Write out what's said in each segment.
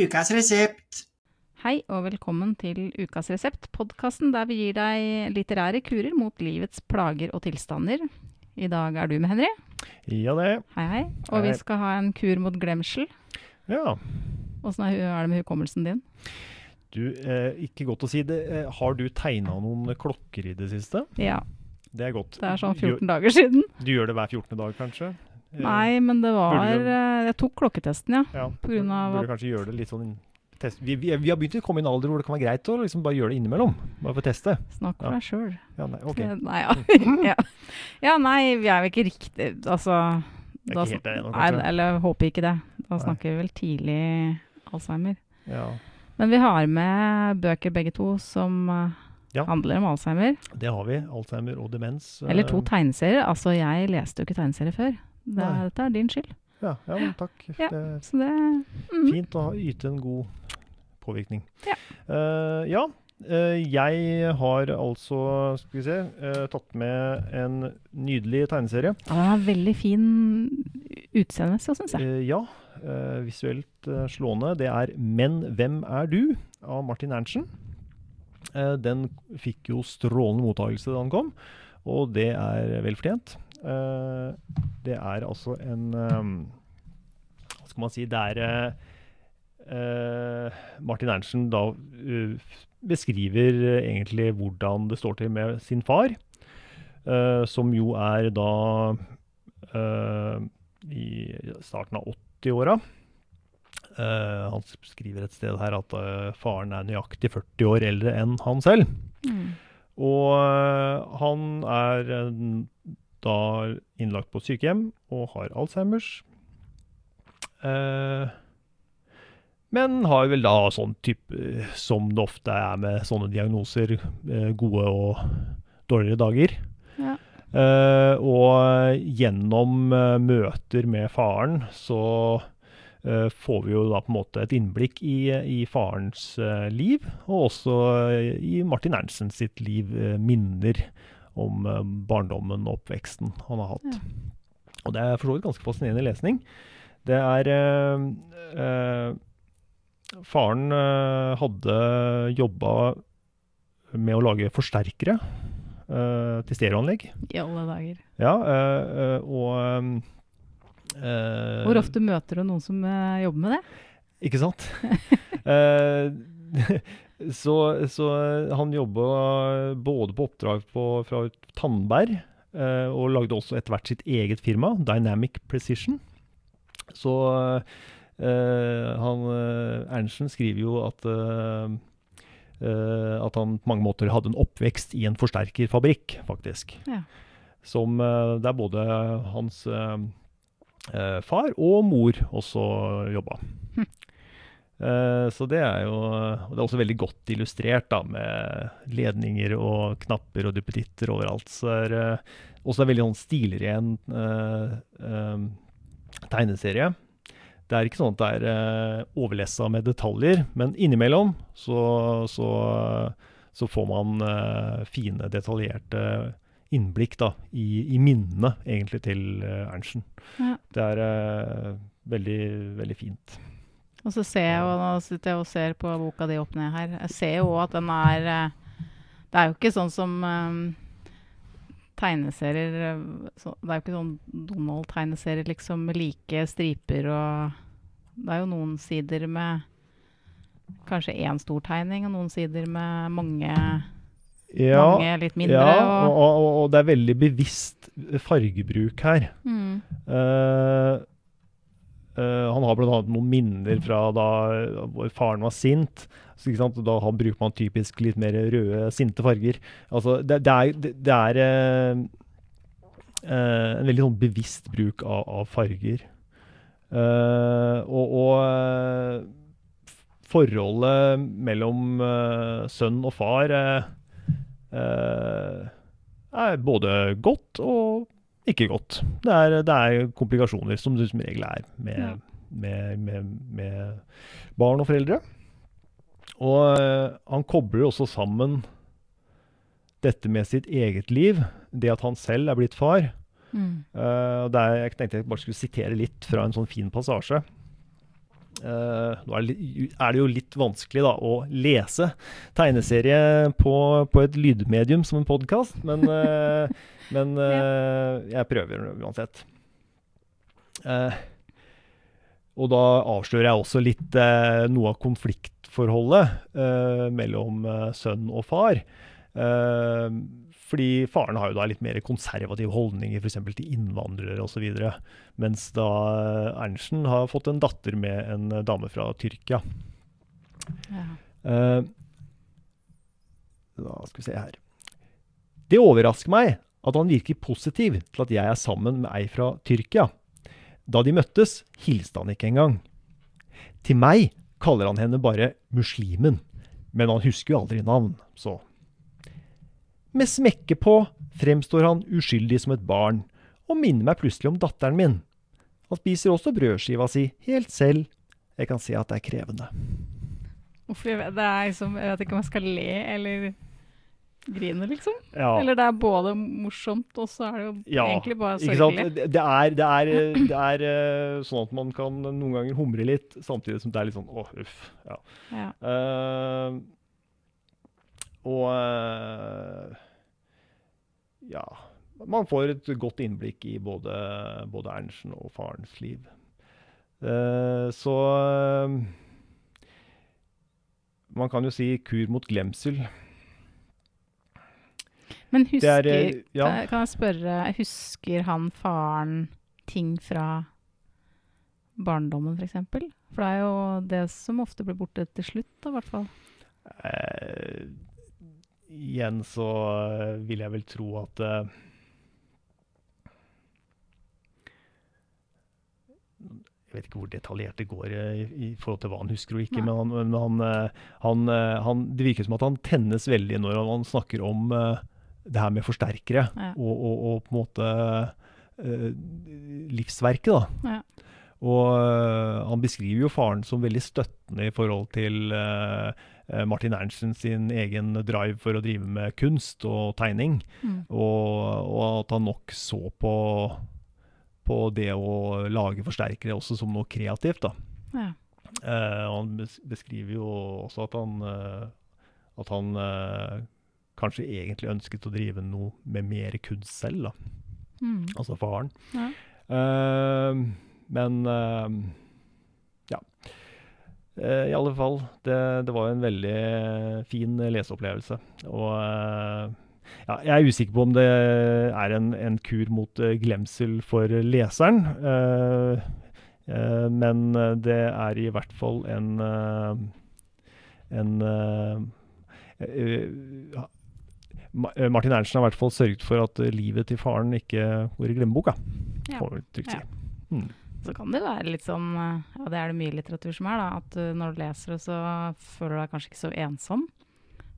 Ukas resept. Hei og velkommen til Ukas resept, podkasten der vi gir deg litterære kurer mot livets plager og tilstander. I dag er du med, Henry. Ja, det. Hei, hei. Og Hei. vi skal ha en kur mot glemsel. Ja. Åssen er er det med hukommelsen din? Du, eh, ikke godt å si det. Eh, har du tegna noen klokker i det siste? Ja, Det er godt. det er sånn Du gjør- 14 dager siden. Du gjør det hver 14. dag, kanskje? Nei, men det var du- eh, Jeg tok klokketesten, ja. ja. på grunn av Burde kanskje gjøre det litt sånn test. Vi, vi, vi har begynt å komme i en alder hvor det kan være greit å liksom bare gjøre det innimellom. Bare for å teste. Snakk for Ja. deg sjøl. Ja, nei, okay. Nei, ja. ja. ja, nei, vi er jo ikke riktig Altså da ikke helt der Nei, eller håper ikke det. Da snakker vi vel tidlig Alzheimer. Ja, Men vi har med bøker begge to som eh, Ja. handler om Alzheimer. det har vi. Alzheimer og demens. Eller to Eh, tegneserier. Altså, jeg leste jo ikke tegneserier før. Det, dette er din skyld. Ja, ja men takk. Ja. Det er Så det mm. fint å ha- yte en god påvirkning. Ja. Uh, ja. uh, jeg har altså, skal vi se, uh, tatt med en nydelig tegneserie. Ja, Den er veldig fin utseendemessig, syns jeg. Ja, visuelt slående. Det er 'Men hvem er du?' av Martin Erntzen. Den fikk jo strålende mottakelse da den kom, og det er vel fortjent. Eh, det er altså en eh, Hva skal man si Det er eh, eh, Martin Erntzen da beskriver egentlig hvordan det står til med sin far, som jo er da i starten av 80-åra. Uh, han skriver et sted her at uh, faren er nøyaktig 40 år eldre enn han selv. Mm. Og uh, han er eh, da innlagt på sykehjem og har Alzheimers. Eh, men har vel da sånn type Som det ofte er med sånne diagnoser, eh, gode og dårligere dager. Ja. Eh, og gjennom eh, møter med faren så eh, får vi jo da på en måte et innblikk i, i farens eh, liv, og også eh, i Martin Erntzen sitt liv, minner om eh, barndommen og oppveksten han har hatt. Og det er for så vidt ganske fascinerende lesning. Det er eh, eh, Faren eh, hadde jobba med å lage forsterkere eh, til stereoanlegg. I alle dager. Ja, øh, øh, og øh, Hvor ofte møter du noen som jobber med det? Ikke sant? Eh, så, så han jobba både på oppdrag på, fra Tandberg, eh, og lagde også etter hvert sitt eget firma, Dynamic Precision. Så eh, han eh, Erntzen skriver jo at eh, eh, at han på mange måter hadde en oppvekst i en forsterkerfabrikk, faktisk. Ja. Som uh, der både hans uh, eh, far og mor også jobba. Hm. Eh, så det er jo og Det er også veldig godt illustrert da, med ledninger og knapper og duppeditter overalt. Så er det også en veldig sånn stilren uh, uh, tegneserie. Det er ikke sånn at det er uh, overlessa med detaljer, men innimellom så, så, så får man uh, fine, detaljerte innblikk da, i, i minnene egentlig til eh, Erntzen. Ja. Det er eh, veldig, veldig fint. Og så ser jeg jo, nå sitter jeg og ser på boka di opp ned her, jeg ser jo at den er eh, Det er jo ikke sånn som um, tegneserier eh, så, Det er jo ikke sånn Donald-tegneserier liksom med like striper og Det er jo noen sider med kanskje én stor tegning, og noen sider med mange, mange litt mindre. ja og, og, og, og det er veldig bevisst fargebruk her. mm, Eh, eh, han har bl.a. noen minner fra da hvor faren var sint. Så? Da bruker man typisk litt mer røde, sinte farger. Altså, det, det er, det, er eh, eh, en veldig sånn bevisst bruk av, av farger. Eh, og og eh, forholdet mellom eh, sønn og far eh, eh, er både godt og ikke godt. Det er, det er komplikasjoner, som det som regel er med, Ja. med, med, med barn og foreldre. Og eh, han kobler også sammen dette med sitt eget liv, det at han selv er blitt far. mm, Uh, der, er, jeg tenkte jeg bare skulle sitere litt fra en sånn fin passasje. Eh, nå er det, er det jo litt vanskelig da, å lese tegneserie på, på et lydmedium som en podkast, men, eh, men eh, jeg prøver uansett. Og da avslører jeg også litt noe av konfliktforholdet mellom sønn og far. Eh, fordi faren har jo da litt mer konservative holdninger f.eks. til innvandrere osv. Mens da Ernsten Ernstsen har fått en datter med en eh, dame fra Tyrkia. Ja. Uh, da skal vi se her. Det overrasker meg at han virker positiv til at jeg er sammen med ei fra Tyrkia. Da de møttes, hilste han ikke engang. Til meg kaller han henne bare muslimen, men han husker jo aldri navn, så Med smekke på fremstår han uskyldig som et barn, og minner meg plutselig om datteren min. Han spiser også brødskiva si helt selv. Jeg kan se at det er krevende. Uff, jeg vet, det er liksom, jeg vet ikke om jeg skal le eller grine, liksom. Ja. Eller det er både morsomt, og så er det jo Ja, egentlig bare sørgelig. Det, det er, det er, det er eh, sånn at man kan noen ganger humre litt, samtidig som det er litt sånn åh, uff. Ja. Ja. Og eh, ja Man får et godt innblikk i både, både Ernstsen og farens liv. Eh, så eh, Man kan jo si kur mot glemsel. Men husker, er, ja. kan jeg- spørre, husker han faren ting fra barndommen, f.eks.? For, for det er jo det som ofte blir borte til slutt, da, i hvert fall. Eh, igjen så eh, vil jeg vel tro at eh, Jeg vet ikke hvor detaljert det går eh, i, i forhold til hva han husker og ikke, Nei. men, han, han, han, han, det virker som at han tennes veldig når han, snakker om det her med forsterkere Ja. og, og, og på en måte livsverket, da. Ja. Og han beskriver jo faren som veldig støttende i forhold til øh, Martin Ernstsen sin egen drive for å drive med kunst og tegning. Mm. Og, og at han nok så på, på det å lage forsterkere også som noe kreativt. da. Ja. Eh, han beskriver jo også at han, øh, at han øh, kanskje egentlig ønsket å drive noe med mer kunst selv, da. Mm. altså faren. Ja. Eh, men eh. Eh, I alle fall, det, det var en veldig fin leseopplevelse. Og eh, ja, jeg er usikker på om det er en, en kur mot eh, glemsel for leseren. Uh, uh, men det er i hvert fall en uh, en eh, eh, eh, Martin Ernstsen har i hvert fall sørget for at eh, livet til faren ikke går i glemmeboka. Ja. Får vi trygt si. Ja. Mm. Så kan det være litt sånn, og det er det mye litteratur som er, da, at eh, når du leser det, så føler du deg kanskje ikke så ensom.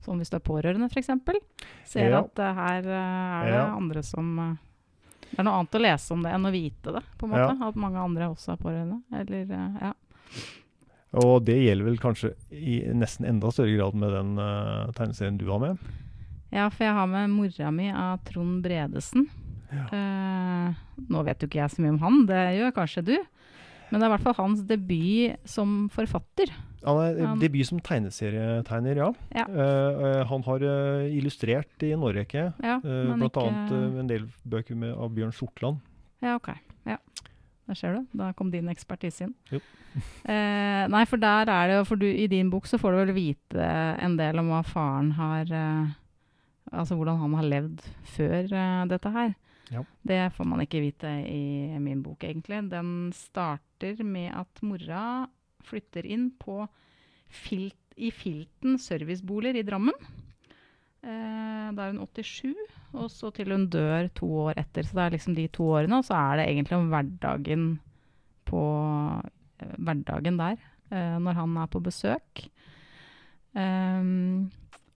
Som hvis du er pårørende, f.eks. Ser Ja. at eh, her eh, er det Ja. andre som eh, Det er noe annet å lese om det enn å vite det, på en måte. At mange andre også er pårørende. Eller, eh, ja. Og det gjelder vel kanskje i nesten enda større grad med den uh, tegneserien du har med. ja, for jeg har med 'Mora mi' av Trond Bredesen. Ja. Eh, nå vet jo ikke jeg så mye om han, det gjør kanskje du. Men det er i hvert fall hans debut som forfatter. Han er Han- debut som tegneserietegner, ja. Ja. Eh, eh, han har eh, illustrert i en årrekke, Ja, uh, Bl.a. ikke eh, en del bøker med, av Bjørn Sortland. Ja, ok. Ja. Der ser du. Da kom din ekspertise inn. Jo. eh, nei, for der er det jo For du, i din bok så får du vel vite en del om hva faren har eh, Altså hvordan han har levd før eh, dette her. Ja. Det får man ikke vite i min bok, egentlig. Den starter med at mora flytter inn på filt, i Filten serviceboliger i Drammen. Eh, da er hun 87, og så til hun dør to år etter. Så det er liksom de to årene, og så er det egentlig om hverdagen på eh, hverdagen der, eh, når han er på besøk. Ehm,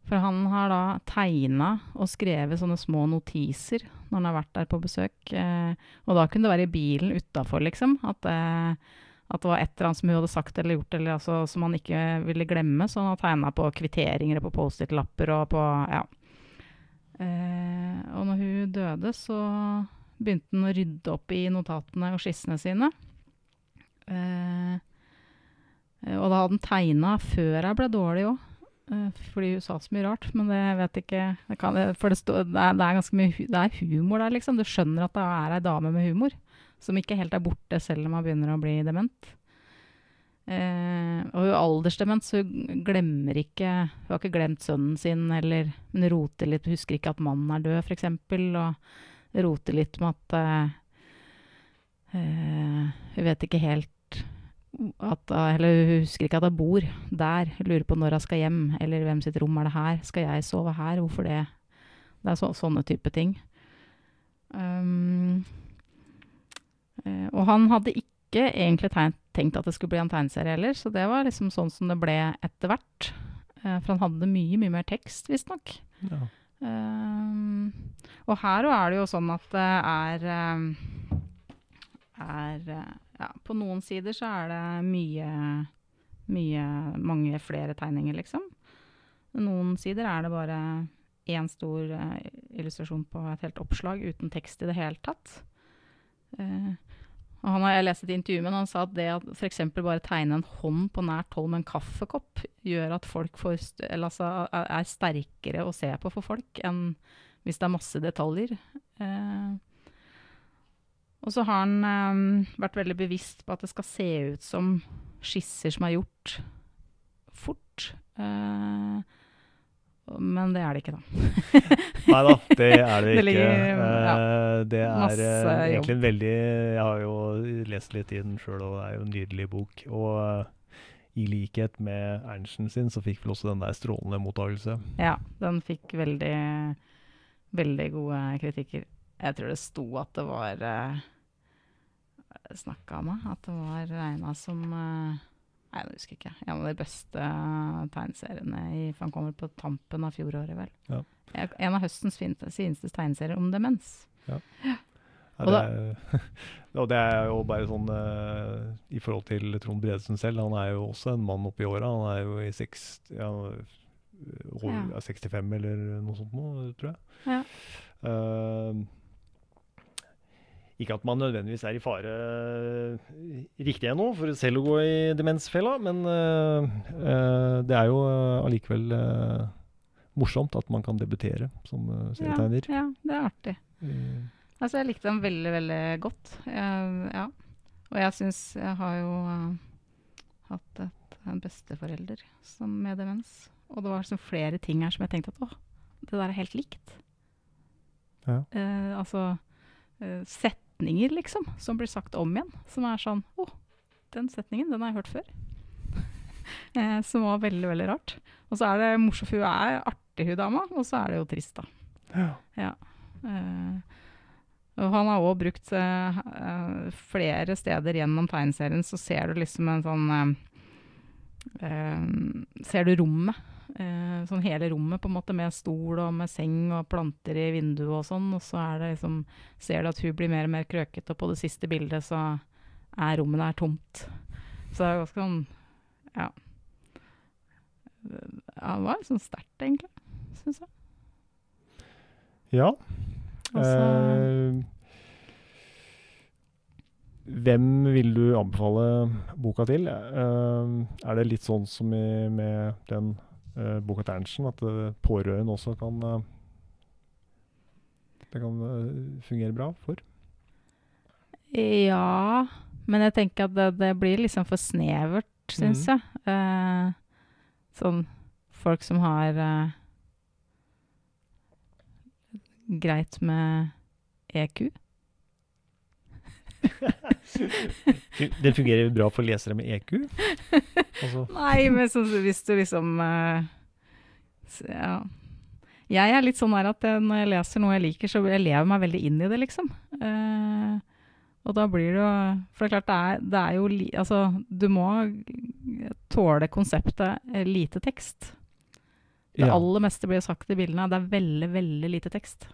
for han har da tegna og skrevet sånne små notiser når han har vært der på besøk. Eh, og da kunne det være i bilen utafor, liksom. At, eh, at det var et eller annet som hun hadde sagt eller gjort eller altså, som han ikke ville glemme. Så han har tegna på kvitteringer og på Post-It-lapper og på Ja. Eh, og når hun døde, så begynte han å rydde opp i notatene og skissene sine. Eh, hadde han tegna før jeg ble dårlig òg. Fordi hun sa så mye rart, men det vet ikke det kan, For det, stå, det, er, det, er, ganske mye det er humor der, liksom. Du skjønner at det er ei dame med humor. Som ikke helt er borte selv om hun begynner å bli dement. Eh, og hun er aldersdement, så hun glemmer ikke Hun har ikke glemt sønnen sin, eller Hun roter litt, husker ikke at mannen er død, f.eks. Og roter litt med at eh, eh, Hun vet ikke helt at Eller hun husker ikke at hun bor der. Lurer på når hun skal hjem, eller hvem sitt rom er det her. Skal jeg sove her? Hvorfor det? Det er så, sånne type ting. Um, og han hadde ikke egentlig tenkt at det skulle bli en tegneserie heller, så det var liksom sånn som det ble etter hvert. Uh, for han hadde mye, mye mer tekst, visstnok. Ja. Um, og her òg er det jo sånn at det er, uh, er ja, På noen sider så er det mye, mye Mange flere tegninger, liksom. Noen sider er det bare én stor illustrasjon på et helt oppslag uten tekst i det hele tatt. Uh, og han har jeg lest et intervju med, han sa at det at f.eks. bare tegne en hånd på nært hold med en kaffekopp, gjør at folk får, altså, er sterkere å se på for folk enn hvis det er masse detaljer. Eh, og så har han eh, vært veldig bevisst på at det skal se ut som skisser som er gjort fort. Eh, men det er det ikke, da. Nei da, det er det ikke. Det, ligger, ja, eh, det er eh, egentlig en veldig Jeg har jo lest litt i den sjøl, og det er jo en nydelig bok. Og uh, i likhet med Ernsten sin, så fikk vel også den der strålende mottakelse. Ja, den fikk veldig, veldig gode kritikker. Jeg tror det sto at det var uh, Snakka med at det var regna som uh, Nei, det husker jeg ikke. En av de beste tegneseriene i, for han kommer på tampen av fjoråret, vel. Ja. En av høstens fineste tegneserier om demens. Ja. ja. Og, det, og, det, er jo bare sånn uh, i forhold til Trond Bredesen selv. Han er jo også en mann oppi åra. Han er jo i 60, ja, ja. 65 eller noe sånt nå, tror jeg. Ja. Uh, ikke at man nødvendigvis er i fare uh, riktig ennå for selv å gå i demensfella, men uh, uh, det er jo allikevel morsomt at man kan debutere som serietegner. Ja, ja, det er artig. Mm. Altså, jeg likte dem veldig, veldig godt. Jeg, ja. Og jeg syns jeg har jo hatt et, en besteforelder som med demens. Og det var liksom flere ting her som jeg tenkte at å, det der er helt likt. Ja. altså sett setninger, liksom, som blir sagt om igjen. Som er sånn Å, oh, den setningen, den har jeg hørt før. eh, som var veldig, veldig rart. Og så er det morsomt, hun er artig, hun dama, og så er det jo trist, da. Ja. ja. Eh, og han har òg brukt eh, eh, flere steder gjennom tegneserien, så ser du liksom en sånn eh, eh, Ser du rommet eh, sånn hele rommet på en måte med stol og med seng og planter i vinduet og sånn, og så er det liksom Ser du at hun blir mer og mer krøkete, og på det siste bildet så er rommet der tomt. Så det er ganske sånn Ja. Ja, det var sånn sterkt, egentlig, syns jeg. Ja. Eh, hvem vil du anbefale boka til? Uh, er det litt sånn som i, med den uh, boka til Ernstsen, at uh, pårørende også kan uh, Det kan fungere bra for? Ja, men jeg tenker at det, det blir liksom for snevert, syns mm. jeg. sånn folk som har greit med EQ. Den fungerer bra for lesere med EQ? Altså. Nei, men så, hvis du liksom så, Ja. Jeg er litt sånn her at når jeg leser noe jeg liker, så jeg lever meg veldig inn i det, liksom. Uh, og da blir det jo For det er klart, det er, det er jo Altså, du må tåle konseptet eh, lite tekst. Det ja. aller meste blir sagt i bildene. Det er veldig, veldig lite tekst.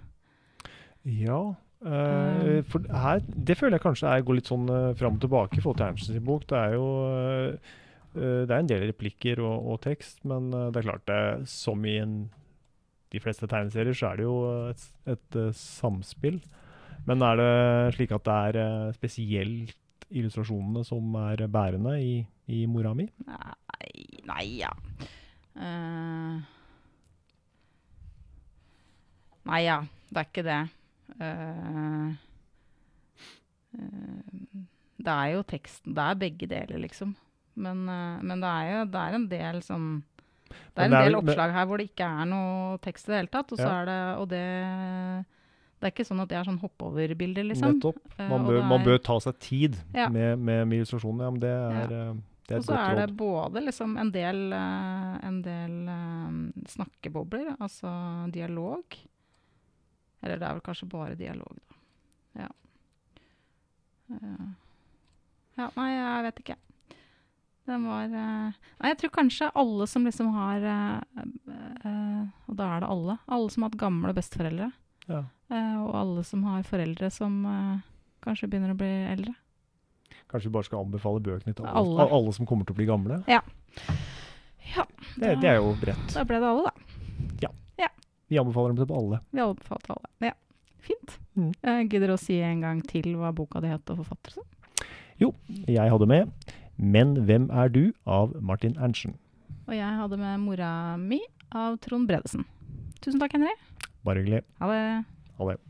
Ja, Uh, for her, Det føler jeg kanskje er, går litt sånn uh, fram og tilbake i forhold til Ernstens bok. Det er jo uh, det er en del replikker og, og tekst, men det er klart det, som i en, de fleste tegneserier, så er det jo et, et samspill. Men er det slik at det er spesielt illustrasjonene som er bærende i, i mora mi? Nei, Nei, ja. Uh, nei, ja. Det er ikke det. Eh, det er jo teksten Det er begge deler, liksom. Men, uh, men det er jo det er en del sånn Det er en del oppslag her hvor det ikke er noe tekst i det hele tatt. Og så Ja. er det Og det Det er ikke sånn at det er sånn hoppover-bilder, liksom. Nettopp. Man bør, er, man bør ta seg tid Ja. med, med, med illustrasjoner. Ja, men det er, ja. det er Og så er det både liksom en del, en del eh, snakkebobler, altså dialog. Eller det er vel kanskje bare dialog, da. Ja. Eh, ja, nei, jeg vet ikke. Den var eh, Nei, jeg tror kanskje alle som liksom har eh, Og da er det alle. Alle som har hatt gamle besteforeldre. Ja. og alle som har foreldre som kanskje begynner å bli eldre. Kanskje vi bare skal anbefale bøkene til alle, Alle. alle. som kommer til å bli gamle? Ja. Det, det er jo bredt. Da ble det alle, da. Vi anbefaler dem til alle. Vi anbefaler til alle. Ja, fint. Mm. Jeg gidder å si en gang til hva boka di het og forfatter og Jo, Jeg hadde med 'Men hvem er du?' av Martin Erntzen. Og jeg hadde med mora mi av Trond Bredesen. Tusen takk, Henry. Bare hyggelig. Ha det. Ha det.